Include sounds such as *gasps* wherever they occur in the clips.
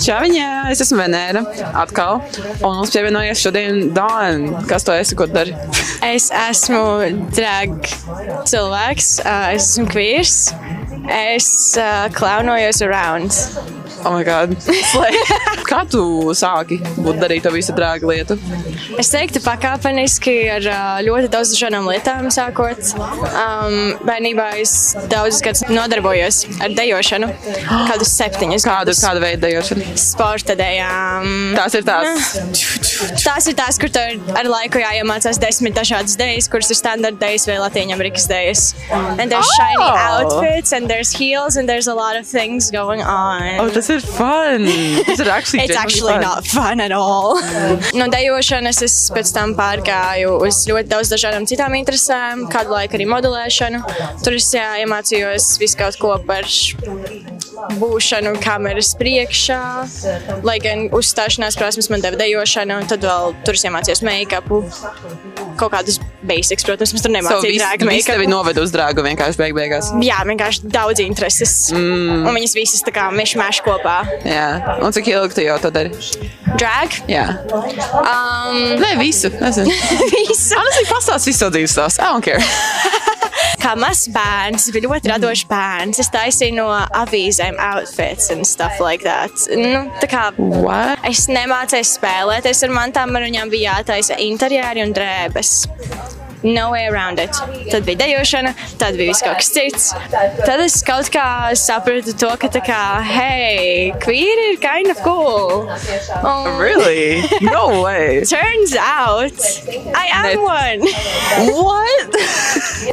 Čaviņā, es esmu Venēra atkal. Un mums pievienojies šodien Dāna. Kas to esi, ko dari? Es esmu drag cilvēks, es esmu queers. Es uh, klaunojos around. Oh, my God. *laughs* Kā tu sāki būt darīt to visu drāgu lietu? Es teiktu, pakāpeniski ar ļoti daudz dažādām lietām sākot. Um, bērnībā es daudzus gadus nodarbojos ar dejošanu, *gasps* kādus septiņus Kādu, gadus. kādu veidu dejošanu? Sporta dejām. Tās ir tās. Tās ir tās, kur tev ir ar laiku jāiemācās desmit dažādas idejas, kuras ir standarta idejas vai latīņu amerikas idejas. And there's Oh! shiny outfits, and there's heels, and there's a lot of things going on. Oh, tas ir fun. Tas ir actually It's actually fun. not fun at all. *laughs* no dejošanas es pēc tam pārgāju uz ļoti daudz dažādām citām interesēm, kādu laiku arī modelēšanu. Tur es jā, iemācījos visu kaut ko par būšanu kameras priekšā, lai gan uzstāšanās prasmes man deva dejošana, un tad vēl tur es iemācījos make-upu. Kaut kādus basics, protams, mēs tur nemācījām drāgu viss tevi make-upu. noved uz drāgu vienkārši beig beigās. Jā, vienkārši daudz intereses. Mm. Un viņas visas tā kā mišmaš kopā. Jā. Un cik ilgi tu jau to dari? Drag? Jā. Um, Nē, visu. Nezinu. *laughs* visu. Honestly, pastāst visu savu dzīves stāstu. I don't care. *laughs* Kā mazs bērns, es biju ļoti radošs bērns. Es taisīju no avīzēm outfits and stuff like that. Nu, tā kā What? es nemācīju spēlēties ar mantām, man viņām bija jātaisa interjeri un drēbes. No way around it. Tad bija dejošana, tad bija viss kaut kas cits. Tad es kaut kā sapratu to, ka tā kā, hei, queer ir kind of cool. Un Really? No way. turns out, I am one. What?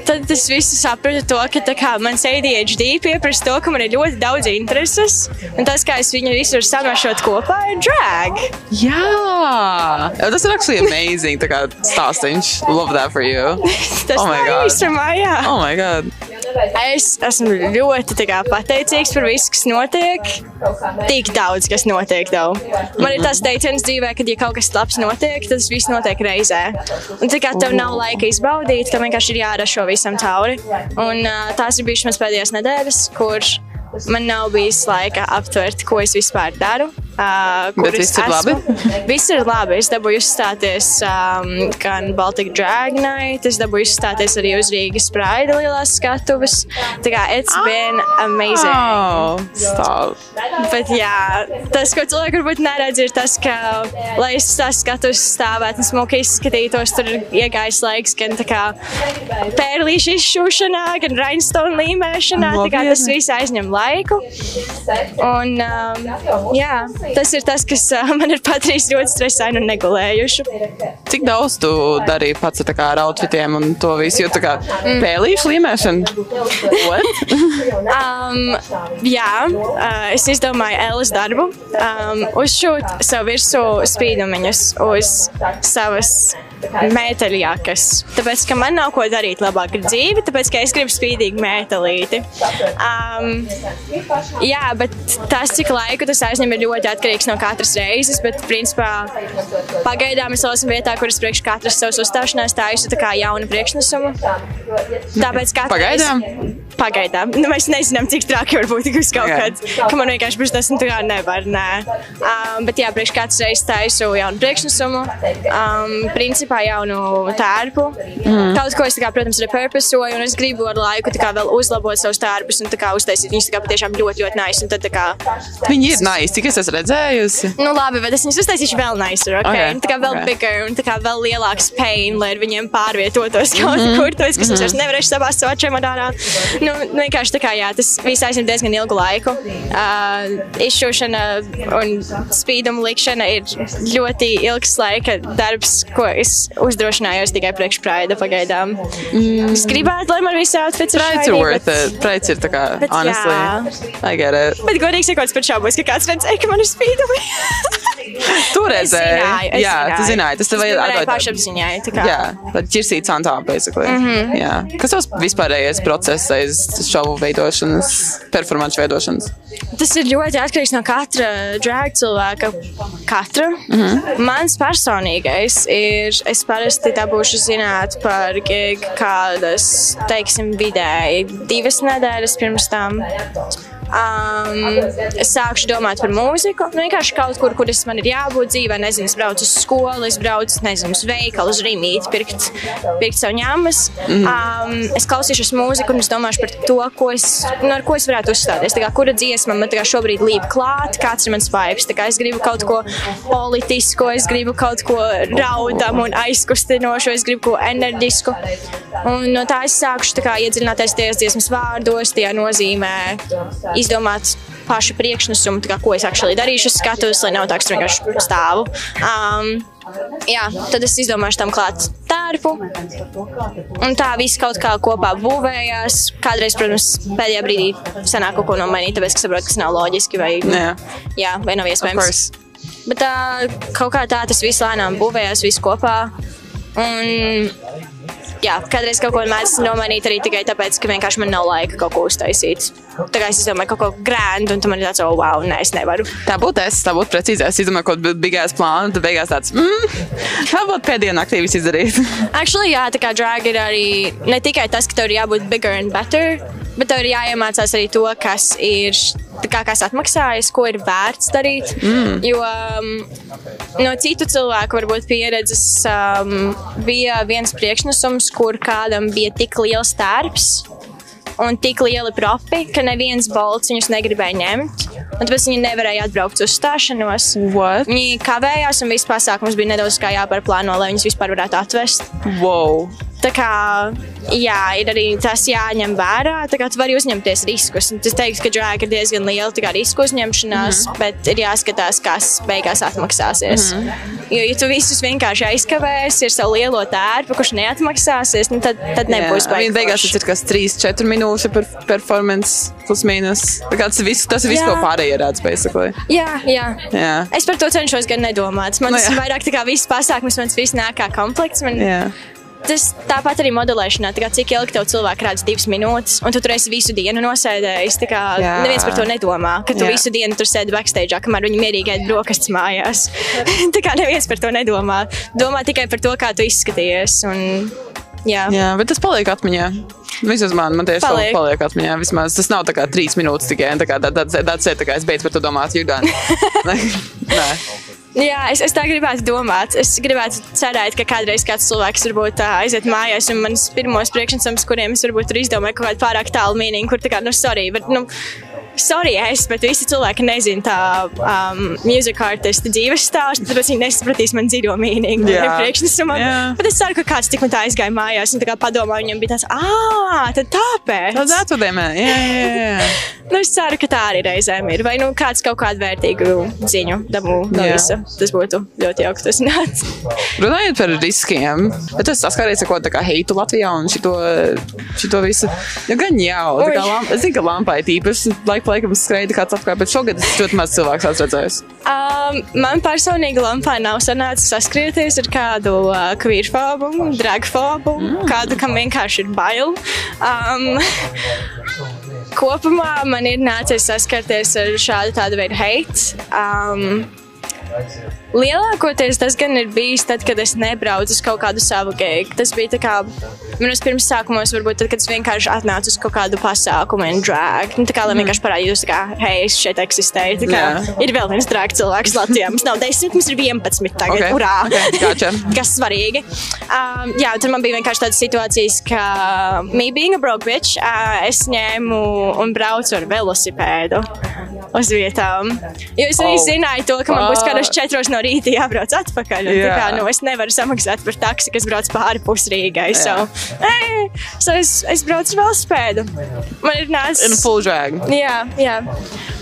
Tad es visu sapratu to, ka tā kā mans ADHD pieprasa to, ka man ir ļoti daudz intereses. Un tas, kā es viņu visu varu samašot kopā, ir drag. Jā. Tas ir actually amazing. Tā kā stāstīņš. Love that for you. *laughs* Tas Oh my tā God. īsumā, jā. Oh my god. Es esmu ļoti kā, pateicīgs par visu, kas notiek. Tik daudz, kas notiek. Though. Man ir tas teiciens dzīvē, ka, ja kaut kas labs notiek, tad tas viss notiek reizē. Un tā kā tev nav laika izbaudīt, ka vienkārši ir jārada šo visam cauri. Un tās ir bijušas manas pēdējās nedēļas, kur man nav bijis laika aptvert, ko es vispār daru. Uh, Bet viss ir labi? Viss ir labi. Es dabūju uzstāties um, gan Baltic Drag Night, es dabūju uzstāties arī uz Rīgas Pride lielās skatuves. Tā kā it's been amazing. Oh, stop. Bet jā, tas, ko cilvēki varbūt neredz, ir tas, ka, lai es tās skatus stāvētu un smuki izskatītos, tur ir iegājis laiks gan tā kā pērlīšu izšūšanā, gan rhinestone līmēšanā. Tā kā tas viss aizņem laiku. Un um, jā, tas ir tas, kas man ir padarījis ļoti stresainu un negulējušu. Cik daudz tu darīji pats kā ar outfitiem un to visu? Jo tā kā pēlīšu līmēšana. What? *laughs* Um, jā, uh, es izdomāju Elas darbu. Um, uzšūt savu virsū spīdumiņus uz savas mēteļjakas. Tāpēc, ka man nav ko darīt labāk ar dzīvi, tāpēc, ka es gribu spīdīgu mētelīti. Um, jā, bet tas, cik laiku tas aizņem, ir ļoti atkarīgs no katras reizes, bet, principā, pagaidām es esmu vietā, kur es priekš katras savas uzstāšanās taisu tā kā jaunu priekšnesumu. Tāpēc katru Pagaidām? reizi- Pagaidām. Nu, mēs nezinām, cik traki var būt kaut Jā. kāds. Ka man vienkārši būs tas, nu, tā kā nevar, nē. Um, bet jā, priekš katras reizes taisu jaunu priekšnesumu, um, principā jaunu tērpu. Mm. Kaut ko es, kā, protams, repurposoju, un es gribu ar laiku kā vēl uzlabot savus tērpus un kā uztaisīt viņus kā patiešām ļoti, ļoti nice. Un tad kā, Viņi ir nice, cik es esmu redzējusi. nu labi, bet es viņus uztaisīšu vēl nicer, ok? Ok, Un Tā kā vēl ok. bigger un tā kā vēl lielāks pain, lai ar viņiem pārvietotos *laughs* kaut Mhm, kur, tāpēc, kas mm -hmm. es nevarēšu sabāzt savā čemodānā. Nu, nu, vienkārši tā kā, jā, tas viss aizņem diezgan ilgu laiku. Uh, izšūšana un spīduma likšana ir ļoti ilgs laika darbs, ko es uzdrošinājos tikai priekš praida pagaidām. Mm. Es gribētu, lai man visi outfits ir Price ir shiny, worth bet- it. Price ir tā kā, Bet honestly. jā. I get it. Bet godīgi sakot, es pat šaubos, ka kāds redzēja, ka man ir spīdumi. *laughs* Tu redzēji. zināju, Jā, tu zināju. zināji. Tas tev nevarēju atdot. pašapziņai. Jā, tad ķirsīts on top, basically. Mm. -hmm. Jā. Kas tavs vispārējais process aiz šovu veidošanas, performanču veidošanas? Tas ir ļoti atkarīgs no katra drag cilvēka. Katra. Mm. -hmm. Mans personīgais ir, es parasti dabūšu zināt par gig kādas, teiksim, vidēji divas nedēļas pirms tam. Um, es sākšu domāt par mūziku. Nu, vienkārši kaut kur, kur es man ir jābūt dzīvē, nezinu, es braucu uz skolu, es braucu, nezinu, uz veikalu, uz rīmīti, pirkt, pirkt savu ņēmas. Mm. Um, es klausīšos mūziku un es domāšu par to, ko es, nu, ar ko es varētu uzstāties. Tā kā, kura dziesma man tā kā šobrīd līp klāt, kāds ir mans vibes. Tā kā es gribu kaut ko politisku, es gribu kaut ko raudam un aizkustinošu, es gribu ko enerģisku. Un no tā es sākšu kā, iedziļināties tajās dziesmas vārdos, tajā nozīmē, izdomāt pašu priekšnesumu, kā, ko es actually darīšu uz skatuves, lai nav tā, ka es vienkārši stāvu. Um, jā, tad es izdomāšu tam klāt tērpu. Un tā viss kaut kā kopā būvējās. Kādreiz, protams, pēdējā brīdī sanāk kaut ko nomainīt, tāpēc, ka saprotu, ka tas nav loģiski vai, Jā. jā, vai nav iespējams. Bet tā, kaut kā tā tas viss lēnām būvējās, viss kopā. Un jā, kādreiz kaut ko mēdz nomainīt arī tikai tāpēc, ka vienkārši man nav laika kaut ko uztaisīt. Tā kā es izdomāju kaut ko grāmatu, un tu man ir tāds, oh, wow, nē, es nevaru. Tā būtu es, tā būtu precīzi. Es izdomāju kaut kādu bigās plānu, tad beigās tāds, mm, tā būtu pēdējā naktī viss izdarīt. Actually, jā, tā kā drag ir arī ne tikai tas, ka tev ir jābūt bigger and better, bet tev ir jāiemācās arī to, kas ir, kā, kas atmaksājas, ko ir vērts darīt. Mm. Jo um, no citu cilvēku varbūt pieredzes um, bija viens priekšnesums, kur kādam bija tik liels tērps un tik lieli profi, ka neviens bolts viņus negribēja ņemt. Un tāpēc viņi nevarēja atbraukt uz stāšanos. What? Viņi kavējās, un viss pasākums bija nedaudz kā jāpārplāno, lai viņus vispār varētu atvest. Wow! Tā kā jā, ir arī tas jāņem vērā. Tā kā tu vari uzņemties riskus. Es teiktu, ka drāga ir diezgan liela risku uzņemšanās, mm -hmm. bet ir jāskatās, kas beigās atmaksāsies. Mm -hmm. Jo, ja tu visus vienkārši aizkavēsi ar savu lielo tērpu, kurš neatmaksāsies, nu, tad, tad nebūs baigts. Beigās tas ir kas 3-4 minūtes per performance, plus mīnus. Tas, visu, tas viss, ko pārējie redz, basically. Jā, jā. jā. Es par to cenšos gan nedomāt. Man tas no, vairāk tā kā viss pasākums, mans viss nāk kā komplekts. Man, jā. Tas tāpat arī modelēšanā, kā, cik ilgi tev cilvēks redz divas minūtes, un tu tur esi visu dienu nosēdējis. Kā, neviens par to nedomā, ka tu Jā. visu dienu tur sēdi backstage, kamēr viņi mierīgi ēd brokastis mājās. tā kā neviens par to nedomā. Domā tikai par to, kā tu izskaties. Un, jā. jā, bet tas paliek atmiņā. Vismaz man, man tieši paliek. tā paliek atmiņā. Vismaz tas nav tā kā trīs minūtes tikai. Tā kā tāds tā, tā, tā, tā, kā es beidzu par to domāt, Jurgān. Nē. Jā, es, es tā gribētu domāt. Es gribētu cerēt, ka kādreiz kāds cilvēks varbūt uh, aiziet mājās, un manas pirmos priekšnesums, kuriem es varbūt tur izdomāju kaut kādu pārāk tālu mīnīgu, kur tā kā, nu, sorry, bet, nu, sorry, es, bet visi cilvēki nezina tā um, mūzika artista dzīves stāstu, tāpēc viņi nesapratīs man dziļo mīnīgu yeah. priekšnesumam. Yeah. Bet es ceru, ka kāds tik man tā aizgāja mājās un tā kā padomā, viņam bija tāds, ah, tad tāpēc. Tas atvedēmē, jā, jā, jā. *laughs* nu, es ceru, ka tā arī reizēm ir. Vai nu kāds kaut kādu vērtīgu ziņu dabū no yeah. visa. Tas būtu ļoti jauki tas nāc. *laughs* Runājot par riskiem, bet es saskāries ar ko tā kā heitu Latvijā un šito, šito visu. Ja gan jau, tā kā lamp, es zinu, ka lampai tīpaši laik pa laikam skraida kāds apkārt, bet šogad es ļoti maz cilvēku esmu redzējis. Um, man personīgi lampā nav sanācis saskrieties ar kādu uh, kvīrfobu, dragfobu, mm. kādu, kam vienkārši ir bail. Um, *laughs* kopumā man ir nācies saskarties ar šādu tādu veidu hate. Um, Lielākoties tas gan ir bijis tad, kad es nebraucu uz kaut kādu savu gēgu. Tas bija tā kā manos pirms sākumos, varbūt tad, kad es vienkārši atnācu uz kaut kādu pasākumu un drag. Nu, tā kā lai mm. vienkārši parādītos, ka, hei, es šeit eksistēju. Tā kā yeah. ir vēl viens drag cilvēks Latvijā. Mums nav 10, mums ir 11 tagad. Okay. Urā! Okay. Gotcha. *laughs* Kas svarīgi. Um, jā, tad man bija vienkārši tādas situācijas, ka me being a broke bitch, uh, es ņēmu un braucu ar velosipēdu uz vietām. Jo es arī oh. zināju to, ka man būs kādas četras no rīta jābrauc atpakaļ. Yeah. kā, nu, es nevaru samaksāt par taksi, kas brauc pāri pusrīgai. Yeah. So, hey, so es, es braucu ar velospēdu. Man ir nāc. In full drag. Jā, jā.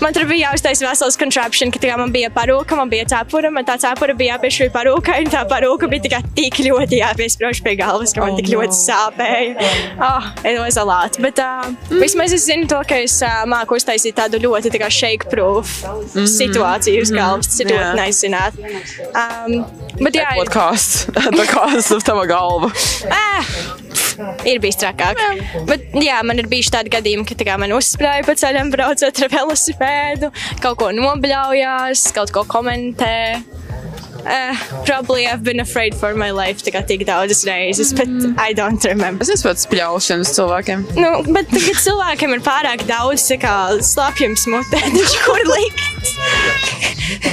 Man tur bija jāuztaisa vesels contraption, ka man bija parūka, man bija cepura, man tā cepura bija jāpiešķir parūkai, un tā parūka bija tikai tik ļoti jāpiesprāž pie galvas, ka man oh, tik ļoti sāpēja. Oh, it was a lot. Bet uh, mm. vismaz es zinu to, ka es uh, māku uztaisīt tādu ļoti tā kā shake proof mm -hmm. situāciju uz galvas. Tas ir ļoti nezināt. Um, bet jā, What cost? *laughs* The cost of tava galva. ah, ir bijis trakāk. Jā. Bet jā, man ir bijuši tādi gadījumi, ka tā man uzsprāja pa ceļam braucot ar velosipēdu, kaut ko nobļaujās, kaut ko komentē. Uh, probably I've been afraid for my life tā kā tik daudzas reizes, but I don't remember. Es esmu pats pļaušanas cilvēkiem. Nu, bet tagad cilvēkiem ir pārāk daudz tā kā slapjums mutē, *laughs* taču kur likt?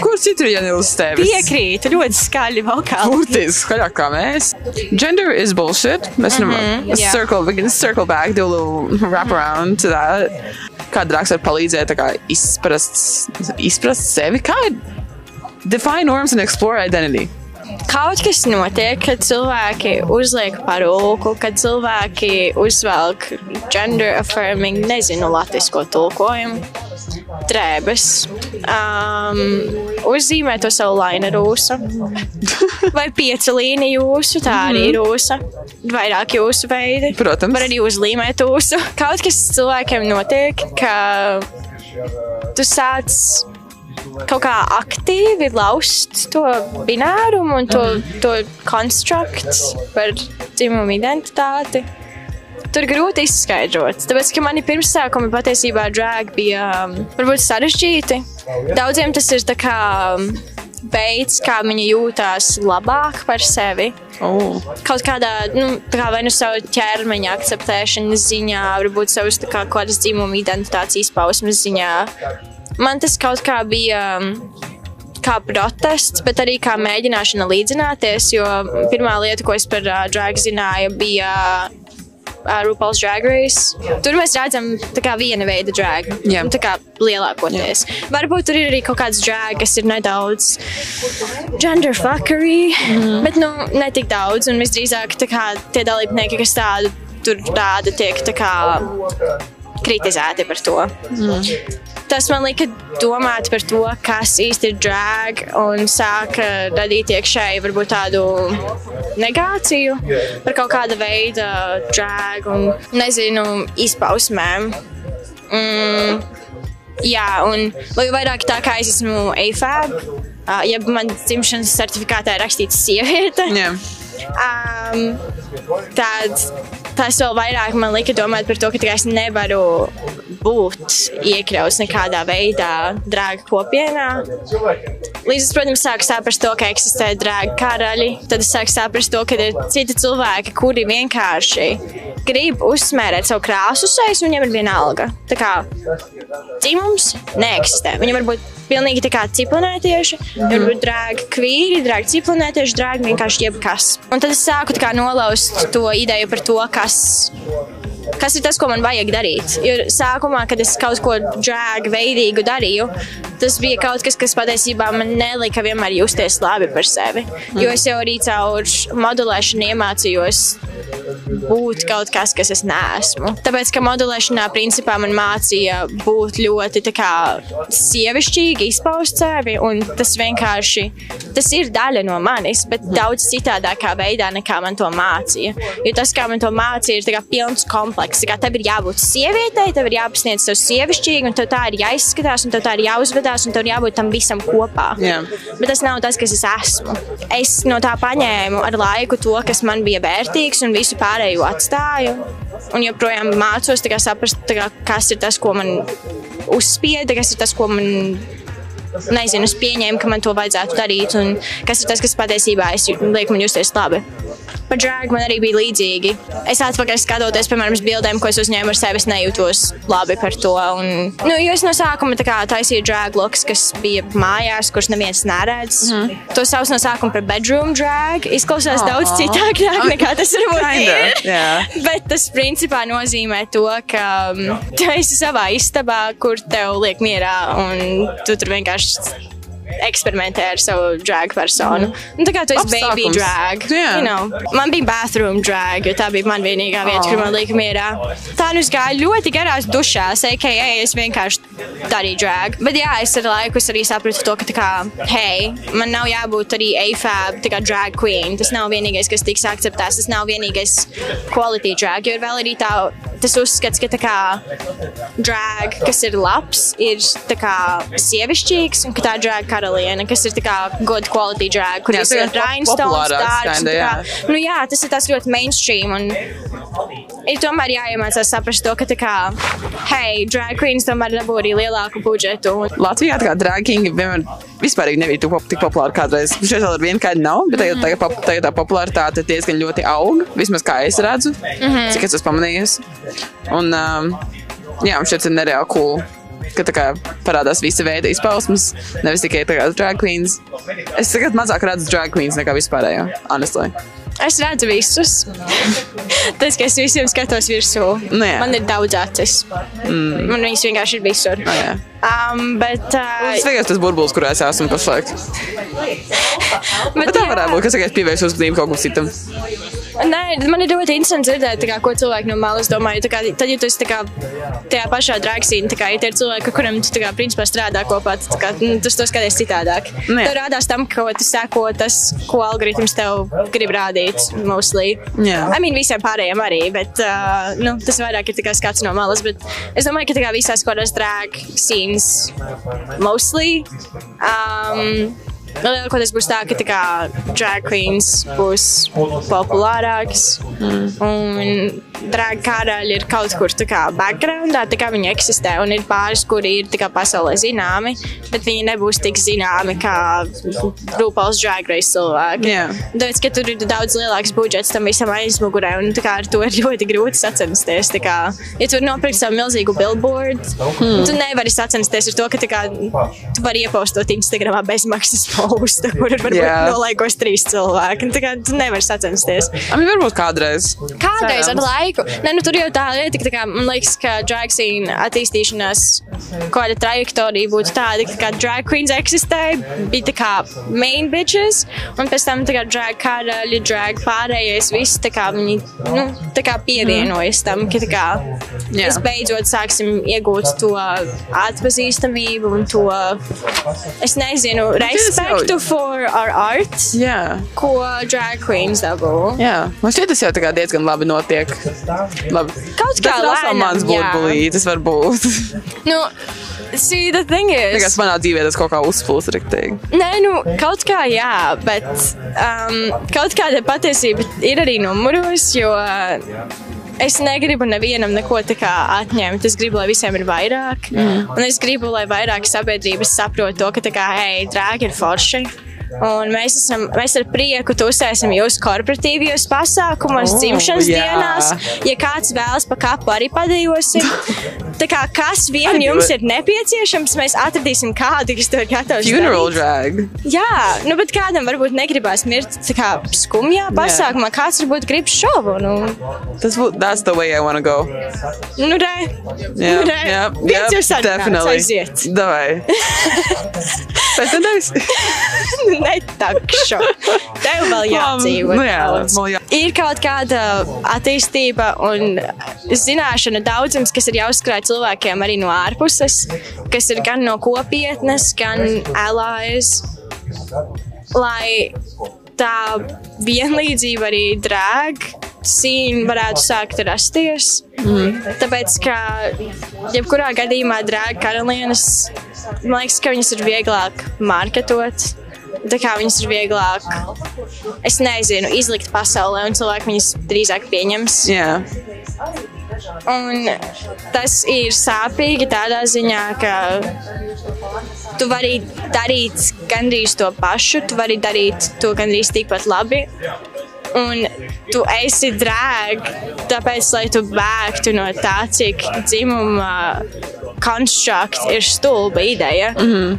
Kur citur, ja ne uz tevis? Piekrītu, ļoti skaļi vokāli. Burtiski skaļāk kā mēs. Gender is bullshit. Mēs mm -hmm, jā. circle, we can circle back, do a little wrap around to that. Kā drāks var palīdzēt tā kā izprast, izprast sevi? Kā ir define norms and explore identity? Kaut kas notiek, kad cilvēki uzliek parūku, kad cilvēki uzvelk gender affirming, nezinu, latvisko tulkojumu, drēbes, um, uzzīmē to savu laina rūsu, *laughs* vai piecu līniju jūsu, tā arī ir rūsa, vairāk jūsu veidi. Protams. Var arī uzlīmēt jūsu. Kaut kas cilvēkiem notiek, ka tu sāc kaut kā aktīvi laust to binārumu un to, to konstruktu par dzimumu identitāti. Tur grūti izskaidrot. Tāpēc, ka mani pirmsākumi patiesībā drag bija um, varbūt sarežģīti. Daudziem tas ir tā kā um, veids, kā viņi jūtās labāk par sevi. Oh. Kaut kādā, nu, tā kā vai nu savu ķermeņa akceptēšanas ziņā, varbūt savas kā kādas dzimuma identitātes izpausmes ziņā. Man tas kaut kā bija. um, Kā protests, bet arī kā mēģināšana līdzināties. Jo pirmā lieta, ko es par uh, drag zināju, bija uh, RuPaul's Drag Race. Tur mēs redzam kā viena veida drag. Jā. Nu, Tā kā lielākoties. Varbūt tur ir arī kaut kāds drag, kas ir nedaudz gender fuckery, mm. bet nu, ne tik daudz. Un visdrīzāk kā tie dalībnieki, kas tādu tur rāda, tiek tā kā kritizēti par to. Mm. Tas man lika domāt par to, kas īsti ir drag, un sāka radīt iekšēji varbūt tādu negāciju par kaut kāda veida drag un nezinu izpausmēm. Mm, jā, un vai vairāk tā kā es esmu AFAB, ja man dzimšanas certifikātā ir rakstīts sieviete. Jā. Um, tad tas vēl vairāk man lika domāt par to, ka es nevaru būt iekļauts nekādā veidā drāga kopienā. Līdz es, protams, sāku saprast to, ka eksistē drāga karaļi. Tad es sāku saprast to, ka ir citi cilvēki, kuri vienkārši grib uzsmērēt savu krāsu sejas, un viņiem ir viena alga. Tā kā dzimums neeksistē. Viņi var būt pilnīgi tā kā ciplanētieši, mm. var būt drāgi kvīri, drāgi ciplanētieši, drāgi vienkārši jebkas. Un tad es sāku kā nolaust to ideju par to, kas kas ir tas, ko man vajag darīt. Jo sākumā, kad es kaut ko drāgu veidīgu darīju, tas bija kaut kas, kas patiesībā man nelika vienmēr justies labi par sevi. Jo es jau arī caur modulēšanu iemācījos būt kaut kas, kas es neesmu. Tāpēc, ka modulēšanā principā man mācīja būt ļoti kā sievišķīgi, izpaust sevi, un tas vienkārši, tas ir daļa no manis, bet daudz citādākā veidā nekā man to mācīja. Jo tas, kā man to mācīja, ir pilns komplekss. Tā kā tev ir jābūt sievietei, tev ir jāpasniedz sev sievišķīgi, un tev tā ir jāizskatās, un tev tā ir jāuzvedās, un tev ir jābūt tam visam kopā. Jā. Bet tas nav tas, kas es esmu. Es no tā paņēmu ar laiku to, kas man bija vērtīgs, un visu pārējo atstāju. Un joprojām mācos kā saprast, kā, kas ir tas, ko man uzspieda, kas ir tas, ko man. Nezinu, es pieņēmu, ka man to vajadzētu darīt, un kas ir tas, kas patiesībā es jū- liek man justies labi. Par drāgu man arī bija līdzīgi. Es atpakaļ skatoties, piemēram, uz bildēm, ko es uzņēmu ar sevi, es nejūtos labi par to. Un, nu, jo es no sākuma tā kā taisīju drag looks, kas bija mājās, kurus neviens neredz. Mm. -hmm. To sauc no sākuma par bedroom drag. Izklausās Aw. daudz citādāk nekā tas varbūt ir. jā. Bet tas principā nozīmē to, ka um, tu esi savā istabā, kur tev liek mierā, un tu tur vienkārši first. Eksperimentē ar savu drag personu. Mm. Tā kā tu esi baby Apstākums. drag. Jā. You know. Man bija bathroom drag, jo tā bija man vienīgā vieta, Oh. kur man lika mierā. Tā nu es gāju ļoti garās dušās, a.k.a. es vienkārši darīju drag. Bet jā, es ar laiku es arī sapratu to, ka tā kā, hei, man nav jābūt arī AFAB, tā kā drag queen. Tas nav vienīgais, kas tiks akceptēts, tas nav vienīgais quality drag, jo ir vēl arī tā, tas uzskats, ka tā kā drag, kas ir labs, ir tā kā sievišķīgs, un ka tā drag karaliene, kas ir good quality drag, kur Jā, ir tā ir rhinestones kinda, tā kā- Nu jā, tas ir tas ļoti mainstream, un ir tomēr jāiemācās saprast to, ka, kā, hei, drag queens tomēr dabū arī lielāku budžetu. Un Latvijā tā kā drag king vienmēr vispār nebija tik, pop, tik populāra kādreiz. Šeit vēl ar vienu kādu nav, bet tagad, tagad, pop, tagad tā popularitāte diezgan ļoti aug. Vismaz kā es redzu, cik es esmu pamanījusi. Un, um, jā, šeit ir nereāli cool. Ka kā parādās visa veida izpausmes, nevis tikai drag queens. Es tagad mazāk redzu drag queens nekā vispārējo, honestly. es redzu visus. Tas, ka es visiem skatos virsū, Nu jā. man ir daudz acis. Mm. Man viņas vienkārši ir visur. Oh, jā. Um, bet, uh, Tas vienkārši tas burbulis, kurā es esmu pašlaik. bet, Bet tā varētu būt, ka es tikai pievēršu uzmanību kaut kam citam. Nē, man ir ļoti interesanti dzirdēt, kā, ko cilvēki no malas domā. jo Kā, tad, ja tu esi kā, tajā pašā drāgsīnā, tad ja ir cilvēki, kuriem tu kā, principā, strādā kopā, tad kā, nu, tu to skaties citādāk. Nē. Tev rādās tam, ko tu seko, tas, ko algoritms tev grib rādīt, mostly. Jā. I mean, visiem pārējiem arī, bet uh, nu, tas vairāk ir skats no malas. Bet es domāju, ka kā visās kādās drag scenes, mostly. Um, Lielākoties būs tā, ka tā kā, drag queens būs populārākas. Mm. Un drag karaļi ir kaut kur tā kā backgroundā, tā kā viņi eksistē. Un ir pāris, kuri ir tā kā pasaulē zināmi, bet viņi nebūs tik zināmi kā RuPaul's Drag Race cilvēki. Jā. Tāpēc, ka tur ir daudz lielāks budžets tam visam aizmugurē, un tā kā ar to ir *laughs* ļoti grūti sacensties. Tā Kā, ja tu vari nopirkt savu milzīgu billboard, hmm. tu nevari sacensties ar to, ka tā kā, tu vari iepostot Instagramā bezmaksas postu, kur ir varbūt Jā. nolaikos trīs cilvēki. Tā kā tu nevari sacensties. I mean, varbūt kādreiz. Kādreiz ar Cerams. laiku, ne, nu, tur jau tā lieta, ka tā kā, man liekas, ka drag scene attīstīšanās kāda trajektorija būtu tāda, ka tā kā drag queens eksistēja, bija tā kā main bitches, un pēc tam tā kā drag karaļi, drag pārējais, viss tā kā viņi, nu, tā kā pievienojas tam, ka tā kā Jā. mēs beidzot sāksim iegūt to atpazīstamību un to, es nezinu, respektu for our art, Jā. ko drag queens dabū. Jā, man šķiet, tas jau diezgan labi notiek. Labi. Kaut kā lēnām, mans burbulītis, varbūt. *laughs* Nu, see, the thing is, Tikai manā dzīvē tas kaut kā uzplūst riktīgi. nē, nu, kaut kā jā, bet um, kaut kāda patiesība ir arī numuros, jo uh, es negribu nevienam neko atņemt. Es gribu, lai visiem ir vairāk, mm. un es gribu, lai vairāk sabiedrības saprot to, ka kā, hei, drāgi ir forši. Un mēs, esam, mēs ar prieku tusēsim jūsu korporatīvajos pasākumos, oh, dzimšanas jā. dienās. Ja kāds vēlas pa kapu, arī padejosim. *laughs* Tā kā kas vien I jums ir nepieciešams, mēs atradīsim kādu, kas to ir gatavs. Funeral darīt. drag. Jā, nu, bet kādam varbūt negribās mirt kā skumjā pasākumā, kāds varbūt grib šovu. Nu, Tas būtu, that's the way I wanna go. nu re, Jā, nu, re. jā, Viens jā, ir sarunāts, definitely. aiziet. Davai. Pēc nedēļas. *laughs* Netakšu. Tev vēl jādzīvo. Nu jā, vēl jā. Ir kaut kāda attīstība un zināšana daudzums, kas ir jāuzkrāj cilvēkiem arī no ārpuses, kas ir gan no kopietnes, gan allies, lai tā vienlīdzība arī drag scene varētu sākt rasties. Mm. Tāpēc, ka jebkurā gadījumā drag karalienes, man liekas, ka viņas ir vieglāk marketot. Tā kā viņas ir vieglāk, es nezinu, izlikt pasaulē, un cilvēki viņas drīzāk pieņems. Jā. Un tas ir sāpīgi tādā ziņā, ka tu vari darīt gandrīz to pašu, tu vari darīt to gandrīz tikpat labi. Un tu esi drag, tāpēc, lai tu bēgtu no tā, cik dzimuma konstrukts ir stulba ideja. Mm -hmm.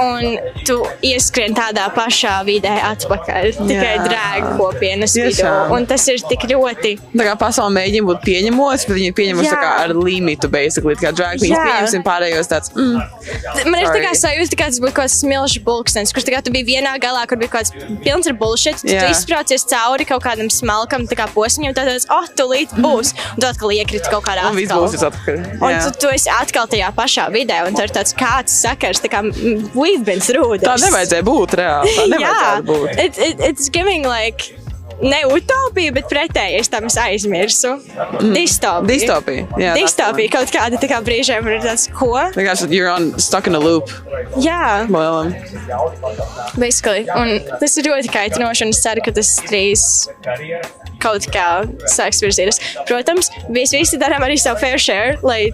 Un tu ieskrien tādā pašā vidē atpakaļ, tikai drag kopienas vidū. Un tas ir tik ļoti Tā kā pasaule mēģina būt pieņemot, bet viņi ir Jā. ar limitu, basically. Kā queens Jā. pieņemsim pārējos tāds, mm, Man ir tā kā sajūta, ka tas būtu kaut kāds smilšu pulkstenis, kurš kā tu biji vienā galā, kur bija kaut kāds pilns ar bullshit. Tu, tu Jā. izsprācies cauri kaut kādam smalkam kā posmam, un tad tas, oh, tūlīt būs. Un tu atkal iekriti kaut kādā un viss būs atpakaļ. Un tu, tu esi atkal tajā pašā vidē, un tur ir tāds kāds sakars, tā kā we've been through this. Tā nevajadzēja būt reāli. Tā *laughs* Jā, nevajadzētu būt. it, it, it's giving like. Ne utopija, bet pretēji es tam aizmirsu. Distopija. Distopija. Jā, that's the Distopija kaut kāda tā kā brīžiem ir tāds, ko? Vienkārši you're on, stuck in a loop. Jā. Lielam. Basically. Un tas ir ļoti kaitinoši, un es ceru, ka tas drīz kaut kā sāks virzīties. Protams, mēs visi darām arī savu fair share, lai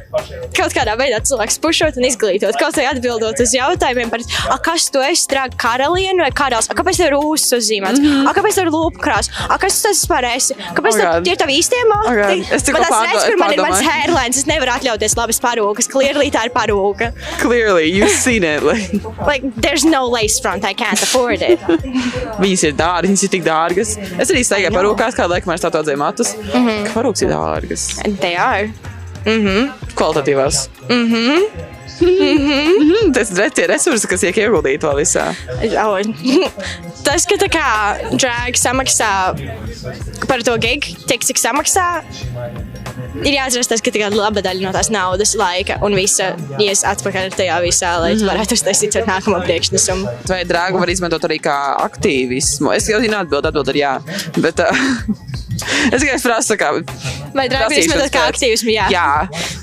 kaut kādā veidā cilvēks pušot un izglītot. Kaut vai atbildot uz jautājumiem par, a, kas tu esi, drāga karaliene vai karalis, a, kāpēc tev ir ūsas uzzīmēts, mm a, kāpēc tev ir lūpkrās, a, kas tas vispār esi, kāpēc Oh, God. tie ir tavi īstie mākti. Oh. Es tikko Man tas pārdo- redz, kur man ir mans hairlines, es nevaru atļauties labas parūkas, clearly tā ir parūka. Clearly, you've seen it. Like, Like, there's no lace front, I can't afford it. viņas ir dārgas, viņas ir tik dārgas. Es arī staigāju par rūkās, kādu laiku mēs tā atzēju matus. Mm -hmm. Parūks ir dārgas. They are. Kvalitatīvās. Mhm. Mhm. Tas ir tie resursi, kas tiek ieguldīti vēl visā. Tas, ka tā kā drag samaksā par to gig, tik cik samaksā, ir jāatcerās tas, ka kā laba daļa no tās naudas, laika un visa ies atpakaļ tajā visā, lai tu varētu uztaisīt ar nākamo priekšnesumu. Vai drāgu var izmantot arī kā aktīvismu? Es jau zinu, atbild, atbild ir jā. Bet, uh, *laughs* es tikai prasu, kā. Vai drag var prasīšanas izmantot kā pēc. aktīvismu? Jā. Jā,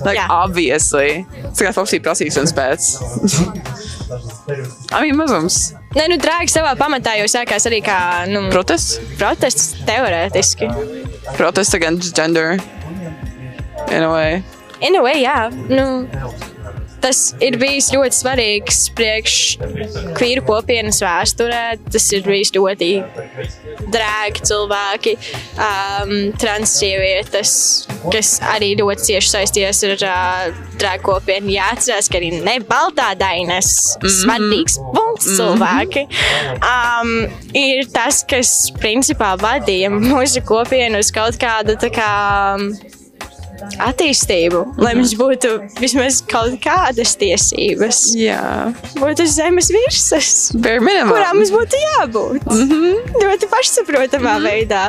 like, Jā. obviously. Tas kā Foxy prasīšanas pēc. *laughs* Mean, mazums. Nē, nu, drāgi savā pamatā jau sākās arī kā nu, Protests? protests teorētiski. Protests against gender. In a way. In a way, jā. Nu, tas ir bijis ļoti svarīgs priekš kvīru kopienas vēsturē. Tas ir bijis ļoti drēgi cilvēki, um, transsievietes, kas arī ļoti cieši saistījies ar uh, drēgu kopienu. Jāatcerās, ka arī ne baltādainas svarīgs punkts cilvēki um, ir tas, kas principā vadīja mūsu kopienu uz kaut kādu tā kā attīstību, lai mums būtu vismaz kaut kādas tiesības. Jā. Būtu zemes virsmas, kurām mums būtu jābūt. Mm -hmm. Ļoti pašsaprotamā mm -hmm. veidā.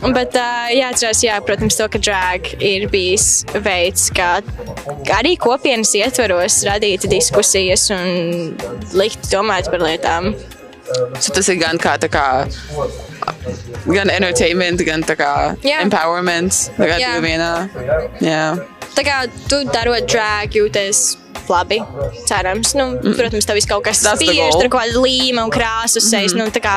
Bet uh, jāatcerās, jā, protams, to, ka drag ir bijis veids, kā arī kopienas ietvaros radīt diskusijas un likt domāt par lietām. So tas ir gan kā kā. Gan entertainment, gan tā kā Jā. empowerment. Tā kā Jā. vienā. Jā. Tā kā tu darot drag, jūties labi, cerams. Nu, mm. Protams, tev viss kaut kas spiež, goal. tur kaut kāda līme un krāsa sejas. Mm. Nu, tā kā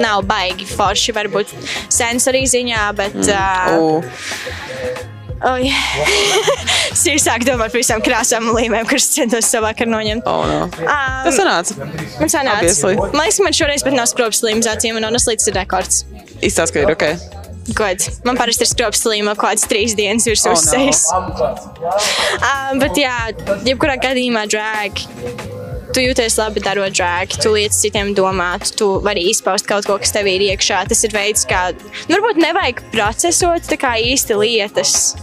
nav baigi forši, varbūt sensorī ziņā, bet. Mm. Uh, Oh. Oh, yeah. es sāku domāt par visām krāsām un līmēm, kuras centos savākar noņemt. Oh, no. Tas Um, sanāca. man sanāca. obviously. Man liekas, ka man šoreiz pat nav skropes līmes acīm, un honestly, tas ir rekords. Izstāst, ka ir ok. God. Man parasti ir skropes līme kaut kādas trīs dienas virs Oh, uz no. sejas. Um, bet jā, jebkurā gadījumā drag. Tu jūties labi darot drag, tu liec citiem domāt, tu vari izpaust kaut ko, kas tev ir iekšā. Tas ir veids, kā. Nu, varbūt nevajag procesot tā kā īsti lietas.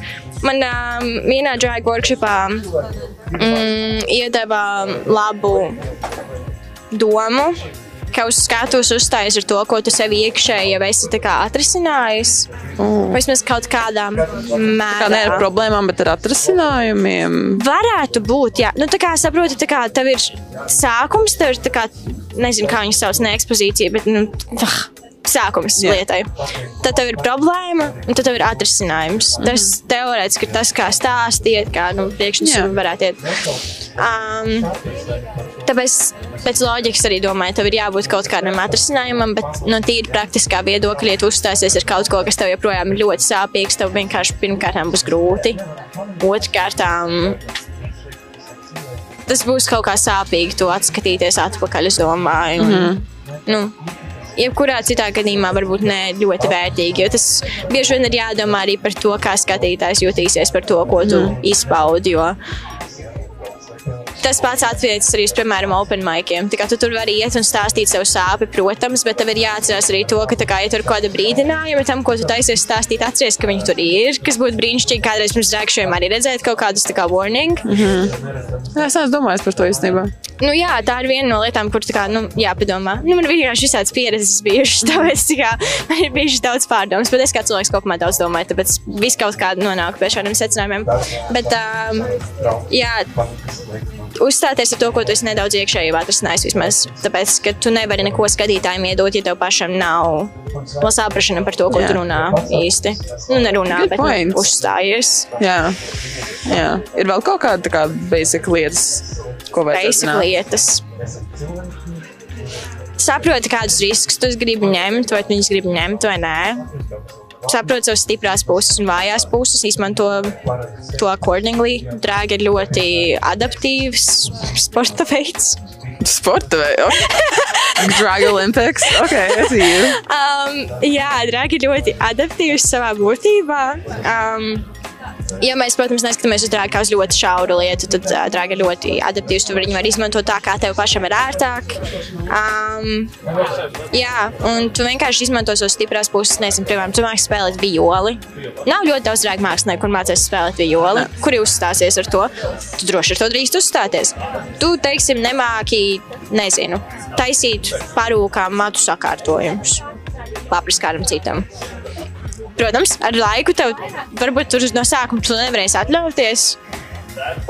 Man um, vienā drag workshopā mm, iedeva labu domu, ka uz skatuves uzstājas ar to, ko tu sev iekšēji jau esi tā kā atrisinājis. Oh. Vismaz kaut kādā Kā ne ar mērā. problēmām, bet ar atrasinājumiem. Varētu būt, jā. Nu, tā kā saproti, tā kā tev ir sākums, tev ir tā kā, nezinu, kā viņas sauc, ne ekspozīcija, bet, nu, ah, sākums Jā. lietai. Tad tev ir problēma, un tad tev ir atrisinājums. Mhm. Tas teorētiski ir tas, kā stāstīt, kā, nu, Jā. priekšnesumi varētu iet. Um, tāpēc pēc loģikas arī domāju, tev ir jābūt kaut kādam atrisinājumam, bet no tīri praktiskā viedokļa, ja tu uzstāsies ar kaut ko, kas tev joprojām ir ļoti sāpīgs, tev vienkārši pirmkārt būs grūti. Otrkārt, tas būs kaut kā sāpīgi, to atskatīties atpakaļ, es domāju. Un, mm -hmm. nu, Jebkurā citā gadījumā varbūt ne ļoti vērtīgi, jo tas bieži vien ir jādomā arī par to, kā skatītājs jutīsies par to, ko tu mm. izpaudi. Jo Thank you. Tas pats attiecas arī uz, piemēram, open maikiem. Tā kā tu tur vari iet un stāstīt savu sāpju, protams, bet tev ir jāatcerās arī to, ka, tā kā, ja tur ir kāda brīdinājuma tam, ko tu taisies stāstīt, atceries, ka viņi tur ir, kas būtu brīnišķīgi kādreiz pirms rēkšiem arī redzēt kaut kādus tā kā warning. Mm -hmm. Es neesmu domājis par to īstenībā. Nu, jā, tā ir viena no lietām, kur kā, nu, jāpadomā. Nu, man vienkārši visādas pieredzes bijušas, *laughs* tāpēc tā kā, man ir bijušas daudz pārdomas, bet es kā cilvēks kopumā daudz domāju, tāpēc viss kaut kādā nonāk pie šādiem secinājumiem. Bet, um, jā, uzstāties ar to, ko tu esi nedaudz iekšēji atrisinājis vismaz. Tāpēc, ka tu nevari neko skatītājiem iedot, ja tev pašam nav saprašana par to, ko Jā. tu runā īsti. Nu, nerunā, Good bet nu, point. uzstājies. Jā. Jā. Ir vēl kaut kāda tā kā basic lietas, ko vajag lietas. Saproti, kādus riskus tu gribi ņemt, vai tu viņus gribi ņemt vai nē. Saprot savas stiprās puses un vājās puses, izmanto to accordingly. Drag ir ļoti adaptīvs sporta veids. Sporta veids. *laughs* Drag Olympics. Ok, see you. Um, jā, drag ir ļoti adaptīvs savā būtībā. Um, Ja mēs, protams, neskatāmies uz drāgu kā uz ļoti šauru lietu, tad uh, drāga ir ļoti adaptīvs. Tu viņu vari izmantot tā, kā tev pašam ir ērtāk. Um, jā, un tu vienkārši izmanto savas stiprās puses. Nezinu, piemēram, tu māki spēlēt violi. Nav ļoti daudz drāgu mākslinieku, kur mācās spēlēt violi, kuri uzstāsies ar to. Tu droši ar to drīkst uzstāties. Tu, teiksim, nemāki, nezinu, taisīt parūkām matu sakārtojumus. Papris kādam citam. Protams, ar laiku tev varbūt tur no sākuma tu nevarēsi atļauties.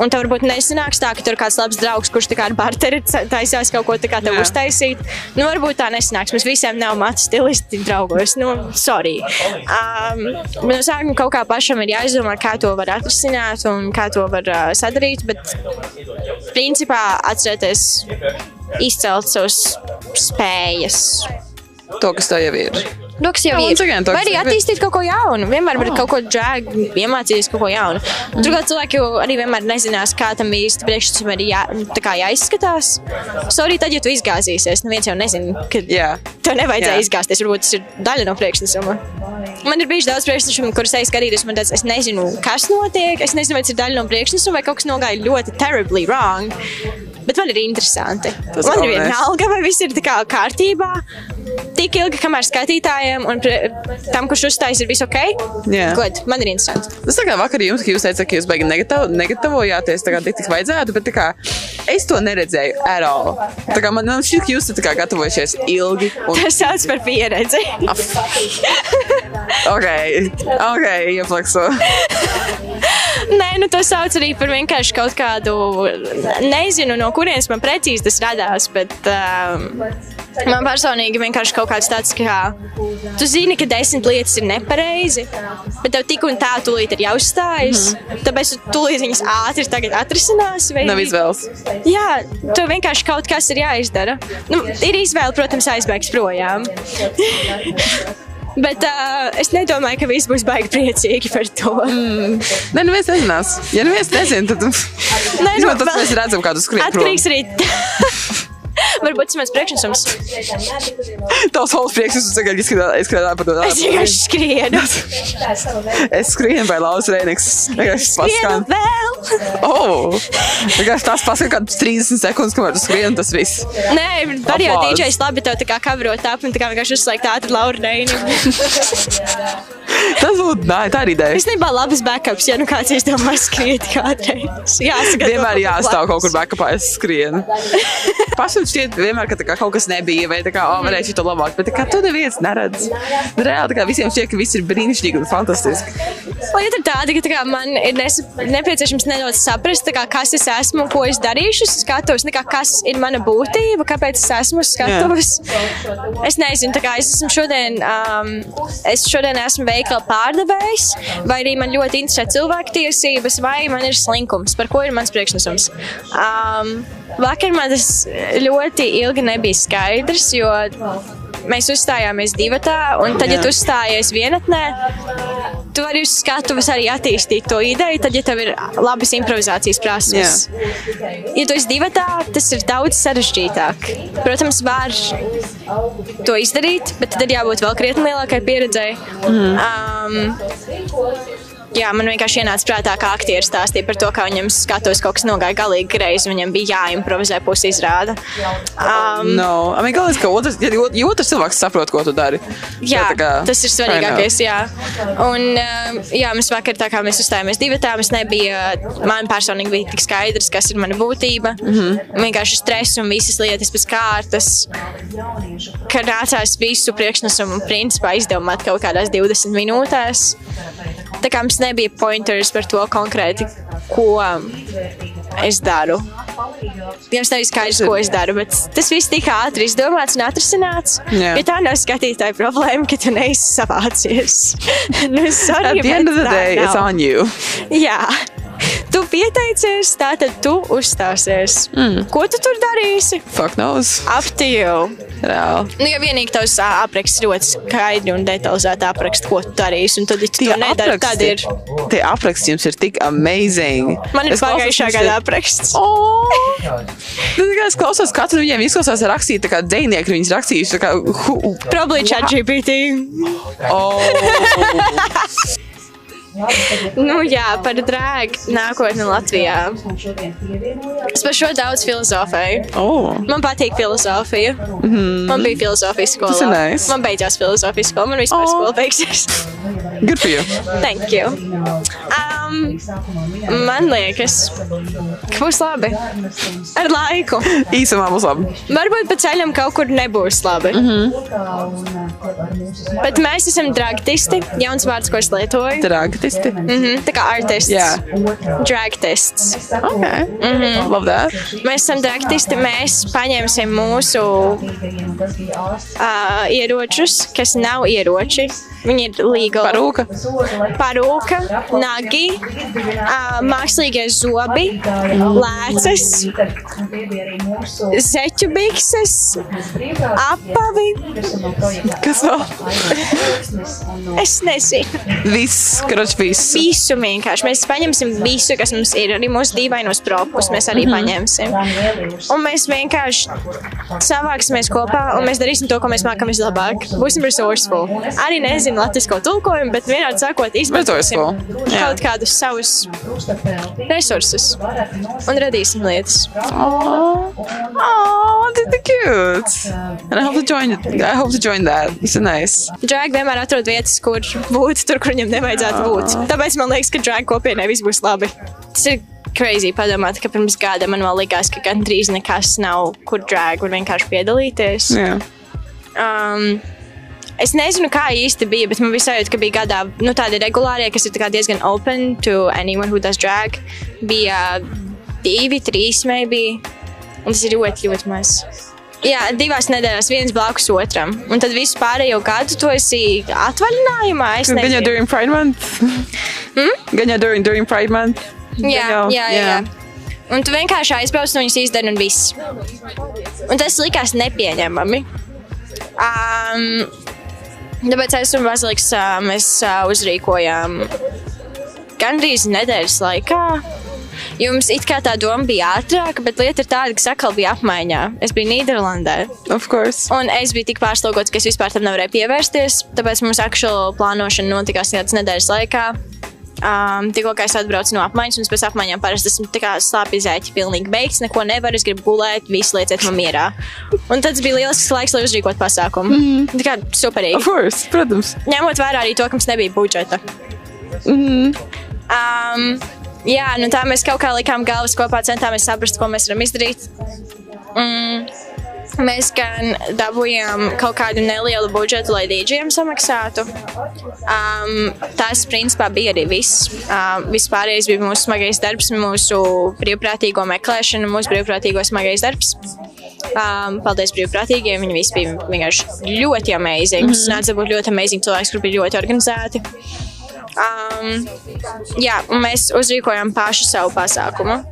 Un tev varbūt nesanāks tā, ka tur kāds labs draugs, kurš tā kā ar barteri taisās kaut ko tādu uztaisīt. Nu, varbūt tā nesanāks. Mums visiem nav matu stilisti draugos. Nu, sorry. Um, no sākuma kaut kā pašam ir jāizdomā, kā to var atrisināt un kā to var uh, sadarīt. Bet principā atcerieties izcelt savas spējas. To, kas tev jau ir. Nu, kas jau ir. Vai arī attīstīt kaut ko jaunu. Vienmēr var kaut ko drag, iemācīties kaut ko jaunu. Turklāt cilvēki jau arī vienmēr nezinās, kā tam īsti priekšstam ir jā, jāizskatās. Sorry, tad, ja tu izgāzīsies, neviens jau nezina, ka Jā. tev nevajadzēja Jā. izgāzties. Varbūt tas ir daļa no priekšnesuma. Man ir bijuši daudz priekšnesumu, kurus eju skatīties. Man tāds, es nezinu, kas notiek. Es nezinu, vai tas ir daļa no priekšnesuma vai kaut kas nogāja ļoti terribly wrong. Bet man ir interesanti. Tas man ir vienalga, vai viss ir kā kārtībā. Tik ilgi, kamēr skatītājiem un tam, kurš uzstājas, ir viss ok. Jā. Good. Man ir interesanti. Tas tā kā vakar jums, ka jūs teicāt, ka jūs negatav, negatavojāties tā kā tik, cik vajadzētu, bet tā kā es to neredzēju at all. Tā kā man, man šķiet, ka jūs esat gatavojušies ilgi. Un, Tas sauc par pieredzi. ok, ok, ieplakso. Nē, nu to sauc arī par vienkārši kaut kādu. Nezinu, no kurienes man precīzi tas radās, bet um, man personīgi vienkārši kaut kāds tāds, ka tu zini, ka desmit lietas ir nepareizi, bet tev tik un tā tūlīt ir jāuzstājas. Mm -hmm. Tāpēc tu tūlīt viņas ātri atrisinās. vai Nav izvēles. Jā, tev vienkārši kaut kas ir jāizdara. Nu, ir izvēle, protams, aizbēgs projām. *laughs* Bet uh, es nedomāju, ka viss būs baigi priecīgi par to. Mm. Nē, neviens nezinās. Ja neviens nezina, tad Nē, Vismaz *laughs* nu, tad vēl- mēs redzam, kā tu skrien prom. Atkarīgs arī. *laughs* Varbūt tas ir mans priekšnesums. *laughs* Tavs hols prieks, es tagad izskatās par to. Es vienkārši skrienu. *laughs* Es skrienu vai Laus Rēniks. Vienkārši paskan. vēl. Oh! Vienkārši tās pasaka kāds 30 sekundes, kamēr tu skrien, tas viss. Nē, var jau. DJs labi tev tā kā kavrot ap un tā kā vienkārši uzslēgt ātri Laura Reini. *laughs* Tas būtu, nē, tā ir ideja. Nebiju labs backups, ja nu kāds izdomā skriet kādreiz. Jāsaka, Vienmēr jāstāv kaut kur backupā, es skrienu. Pašam šķiet, vienmēr, ka kā kaut kas nebija, vai tā kā, oh, varēšu to labāk, bet tā kā tu neviens neredz. Reāli, tā kā visiem šķiet, ka viss ir brīnišķīgi un fantastiski. Lieta ir tāda, ka tā kā, man ir nepieciešams nedaudz saprast, kā, kas es esmu, ko es darīšu. Skatos, kā, kas ir mana būtība, kāpēc es esmu uz skatuves. Es nezinu, kā es esmu šodien, um, es šodien esmu veikala pārdevējs, vai arī man ļoti interesē cilvēktiesības, vai man ir slinkums, par ko ir mans priekšnesums. Um, vakar man tas ļoti ilgi nebija skaidrs, jo mēs uzstājāmies divatā, un tad, ja Jā. tu uzstājies vienatnē, tu vari uz skatuves arī attīstīt to ideju, tad, ja tev ir labas improvizācijas prasmes. Ja tu esi divatā, tas ir daudz sarežģītāk. Protams, var to izdarīt, bet tad ir jābūt vēl krietni lielākai pieredzei. Mm. Um, Jā, man vienkārši ienāca prātā, kā aktieris stāstīja par to, kā viņam skatos kaut kas nogāja galīgi greizi. Viņam bija jāimprovizē pusi izrāda. Um, No, I mean, galvenais, ka otrs, ja, ja otrs cilvēks saprot, ko tu dari. Jā, tā kā- tas ir svarīgākais. Jā. Un, um, jā, mēs vakar tā kā mēs uzstājāmies divi tā, mums nebija, man personīgi bija tik skaidrs, kas ir mana būtība. Mm. -hmm. Vienkārši stress un visas lietas pēc kārtas, ka nācās visu priekšnesumu principā izdomāt kaut kādās 20 minūtēs. Tā kā mums nebija pointers par to konkrēti, ko es daru. Jums nav skaidrs, ko es daru, bet tas viss tika ātri izdomāts un atrisināts. Jā. Jo tā nav skatītāja problēma, ka tu neesi savācies. *laughs* nu, sorry, At the end of the day, it's on you. Jā. Tu pieteicies, tātad tu uzstāsies. Mm. Ko tu tur darīsi? Fuck knows. Reāli. Nu, ja vienīgi tavs apraksts ļoti skaidri un detalizēti apraksta, ko tu darīsi, un tad, ja tu to nedari, tad ir. Tie apraksti jums ir tik amazing. Man ir pagājušā gada apraksts. Oh! Nu, Es klausos, katru viņiem izklausās rakstīt, tā kā dzinieki viņas hu, Probably chat GPT. oh. *laughs* Nu, jā, par drēgu nākotni Latvijā. Es par šo daudz filozofēju. Oh. Man patīk filozofija. Mm. Man bija filozofijas skola. Nice. Man beidzās filozofijas skola. Man vispār Oh. skola beigsies. Good for you. Thank you. Um, man liekas, ka būs labi. Ar laiku. Īsumā būs labi. Varbūt pa ceļam kaut kur nebūs labi. Mm -hmm. Bet mēs esam dragtisti. Jauns vārds, ko es lietoju. Dragtisti. Mm -hmm. Tā kā artists. Jā. Dragtists. Okay. Mm -hmm. Love that. Mēs esam dragtisti. Mēs paņemsim mūsu uh, ieročus, kas nav ieroči. Viņi ir legal. Parūka. Parūka, nagi, mākslīgie zobi, lēcas, zeķu bikses, apavi. Kas vēl? Es nezinu. Viss, kroč, viss. Visu vienkārši. Mēs paņemsim visu, kas mums ir. Arī mūsu dīvainos propus mēs arī paņemsim. Un mēs vienkārši savāksimies kopā un mēs darīsim to, ko mēs mākam vislabāk. Būsim resourceful. Arī nezinu latvisko tulkojumu, bet vienādi sakot, izmantosim kaut kādus savus resursus un radīsim lietas. Oh, oh, that's the cute. And I hope to join. I hope to join that. It's nice. Drag vienmēr atrod vietas, kur būt tur, kur viņam nevajadzētu būt. Tāpēc man liekas, ka drag kopienai viss būs labi. Tas ir crazy padomāt, ka pirms gada man vēl likās, ka gandrīz nekas nav, kur drag var vienkārši piedalīties. Yeah. Um, Es nezinu, kā īsti bija, bet man bija sajūta, ka bija gadā nu, tādi regulārie, kas ir diezgan open to anyone who does drag. Bija divi, trīs, maybe. Un tas ir ļoti, ļoti maz. Jā, divās nedēļās viens blakus otram. Un tad visu pārējo gadu tu esi atvaļinājumā. Es Gan jau during Pride Month. Hmm? Gan jau during, during Pride Month. Jā, jau, jā, jā. jā. Un tu vienkārši aizbrauc no viņas izdari un viss. Un tas likās nepieņemami. Um, tāpēc es un Baziliks uh, mēs uzrīkojām gandrīz nedēļas laikā. Jums it kā tā doma bija ātrāka, bet lieta ir tāda, ka sakal bija apmaiņā. Es biju Nīderlandē. Of course. Un es biju tik pārslogots, ka es vispār tam nevarēju pievērsties. Tāpēc mums aktuāli plānošana notikās tādas nedēļas laikā. Um, tikko es atbraucu no apmaiņas, un pēc apmaiņām parasti esmu tā kā slāpjas zēķi, pilnīgi beigts, neko nevaru, es gribu gulēt, visu lieciet man mierā. Un tad bija lielisks laiks, lai uzrīkotu pasākumu. Mm. Tā kā superīgi. Course, protams. Ņemot vērā arī to, ka mums nebija budžeta. Mm. Um, jā, nu tā mēs kaut kā likām galvas kopā, centāmies saprast, ko mēs varam izdarīt. Mm. Mēs gan dabūjām kaut kādu nelielu budžetu, lai dīdžiem samaksātu. Um, tas, principā, bija arī viss. Um, vispārējais bija mūsu smagais darbs, mūsu brīvprātīgo meklēšana, mūsu brīvprātīgo smagais darbs. Um, paldies brīvprātīgiem. Viņi visi bija vienkārši ļoti amazing. Mm -hmm. Nāca būt ļoti amazing cilvēks, kur bija ļoti organizēti. Um, jā, mēs uzrīkojām pašu savu pasākumu.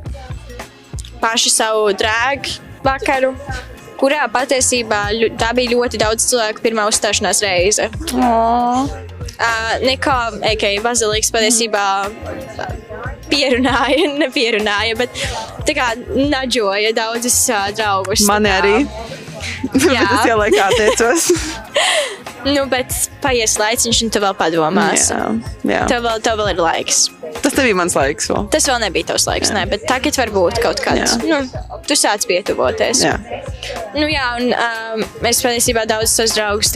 Pašu savu drēgu vakaru, kurā patiesībā ļu- tā bija ļoti daudz cilvēku pirmā uzstāšanās reize. Oh. Uh, Neko, aka Baziliks, patiesībā pierunāja, *laughs* nepierunāja, bet tā kā naģoja daudzus uh, draugus. Kā- arī. Jā. *laughs* Bet es jau laikā teicos. *laughs* Nu, bet paies laiks, un tu vēl padomās. jā, jā. Tev vēl, tev vēl ir laiks. Tas nebija mans laiks vēl. Tas vēl nebija tavs laiks, ne, bet tagad var būt kaut kāds. Jā. Nu, tu sāc pietuvoties. Jā. Nu, jā, un um, mēs patiesībā daudz savus draugus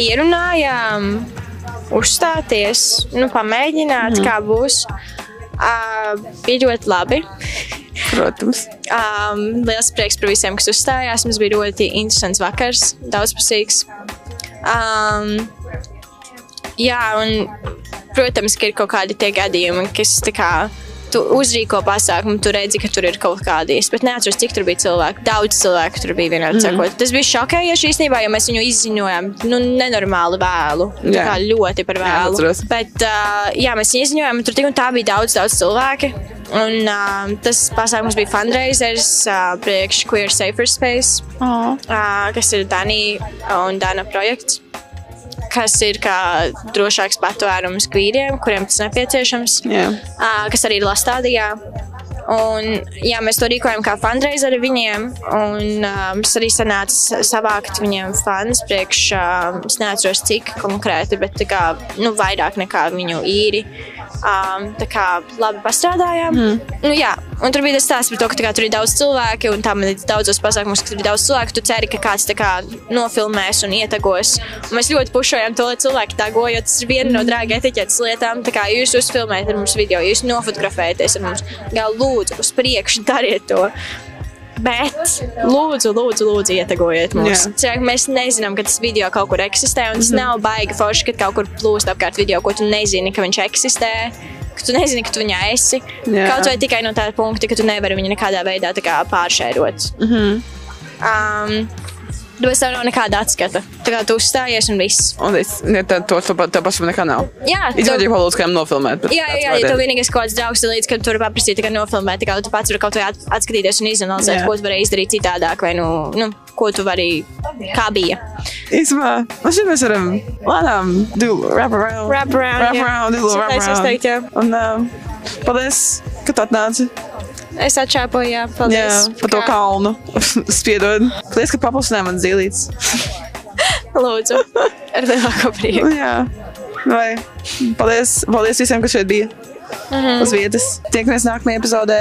pierunājām, uzstāties, nu, pamēģināt, mm. kā būs. Uh, bija ļoti labi. Protams. Um, liels prieks par visiem, kas uzstājās. Mums bija ļoti interesants vakars, daudzpusīgs. Um, jā, un, protams, ka ir kaut kādi tie gadījumi, kas tā kā tu uzrīko pasākumu, tu redzi, ka tur ir kaut kādies, bet neatceros, cik tur bija cilvēku. Daudz cilvēku tur bija vienādi mm. sakot. Tas bija šokējoši īstenībā, jo mēs viņu izziņojām, nu, nenormāli vēlu. Tā Jā. kā ļoti par Jā, vēlu. atceros. bet, uh, jā, mēs viņu izziņojām, un tur tik un tā bija daudz, daudz cilvēki. Un uh, tas pasākums bija fundraisers uh, priekš Queer Safer Space, Oh. uh, kas ir Danija un Dana projekts kas ir kā drošāks patvērums vīriem, kuriem tas nepieciešams, Jā. uh, kas arī ir Lastādijā. Un, jā, mēs to rīkojam kā fundraiseri viņiem. Un, um, es arī sanācu savākt viņiem fans priekš, um, es neatceros cik konkrēti, bet tā kā, nu, vairāk nekā viņu īri. Um, tā kā labi pastrādājām. Mm. Nu, jā, un tur bija tas stāsts par to, ka tā kā, tur ir daudz cilvēku, un tam ir daudzos pasākumos, ka tur ir daudz cilvēku. Tu ceri, ka kāds tā kā nofilmēs un ietagos. Un mēs ļoti pušojam to, lai cilvēki tago, jo tas ir viena no drāga etiķetes lietām. Tā kā jūs uzfilmējat ar mums video, jūs nofotografējaties ar mums, kā lūdzu, uz priekšu dariet to. Bet, lūdzu, lūdzu, lūdzu ietegojiet mums. Cilvēki, mēs nezinām, ka tas video kaut kur eksistē, un tas mm -hmm. nav baigi forši, ka kaut kur plūst apkārt video, ko tu nezini, ka viņš eksistē. Ka tu nezini, ka tu viņā esi. Jā. Kaut vai tikai no tā punkta, ka tu nevari viņu nekādā veidā kā pāršērot. Mm -hmm. um, Tāpēc tev nav nekāda atskata. Tā kā tu uzstājies un viss. Un es, ne, tā, to, to, to pašam nekā nav. Jā, Izvēlēju, ko lūdzu, kādam nofilmēt. Jā, jā, jā, ja tev vienīgais kaut kāds draugs ir līdzi, ka tur paprasīt tikai nofilmēt, tā kā tu pats vari kaut at- atskatīties un izanalizēt, ko tu vari izdarīt citādāk, vai nu, nu ko tu vari, kā bija. Īsumā, man šķiet, mēs varam lēnām wrap around. Wrap around, Wrap around, little wrap around. teikt, jā. Un um, paldies, ka tu atnāci. Es atšāpoju, jā, Jā, paldies. par to kalnu. *laughs* Spiedod. Paldies, ka paplasināji man zīlītes. *laughs* Lūdzu, ar lielāko prieku. *laughs* Jā. Vai, paldies, paldies visiem, kas šeit bija. Mhm. Uz vietas. Tiekamies nākamajā epizodē.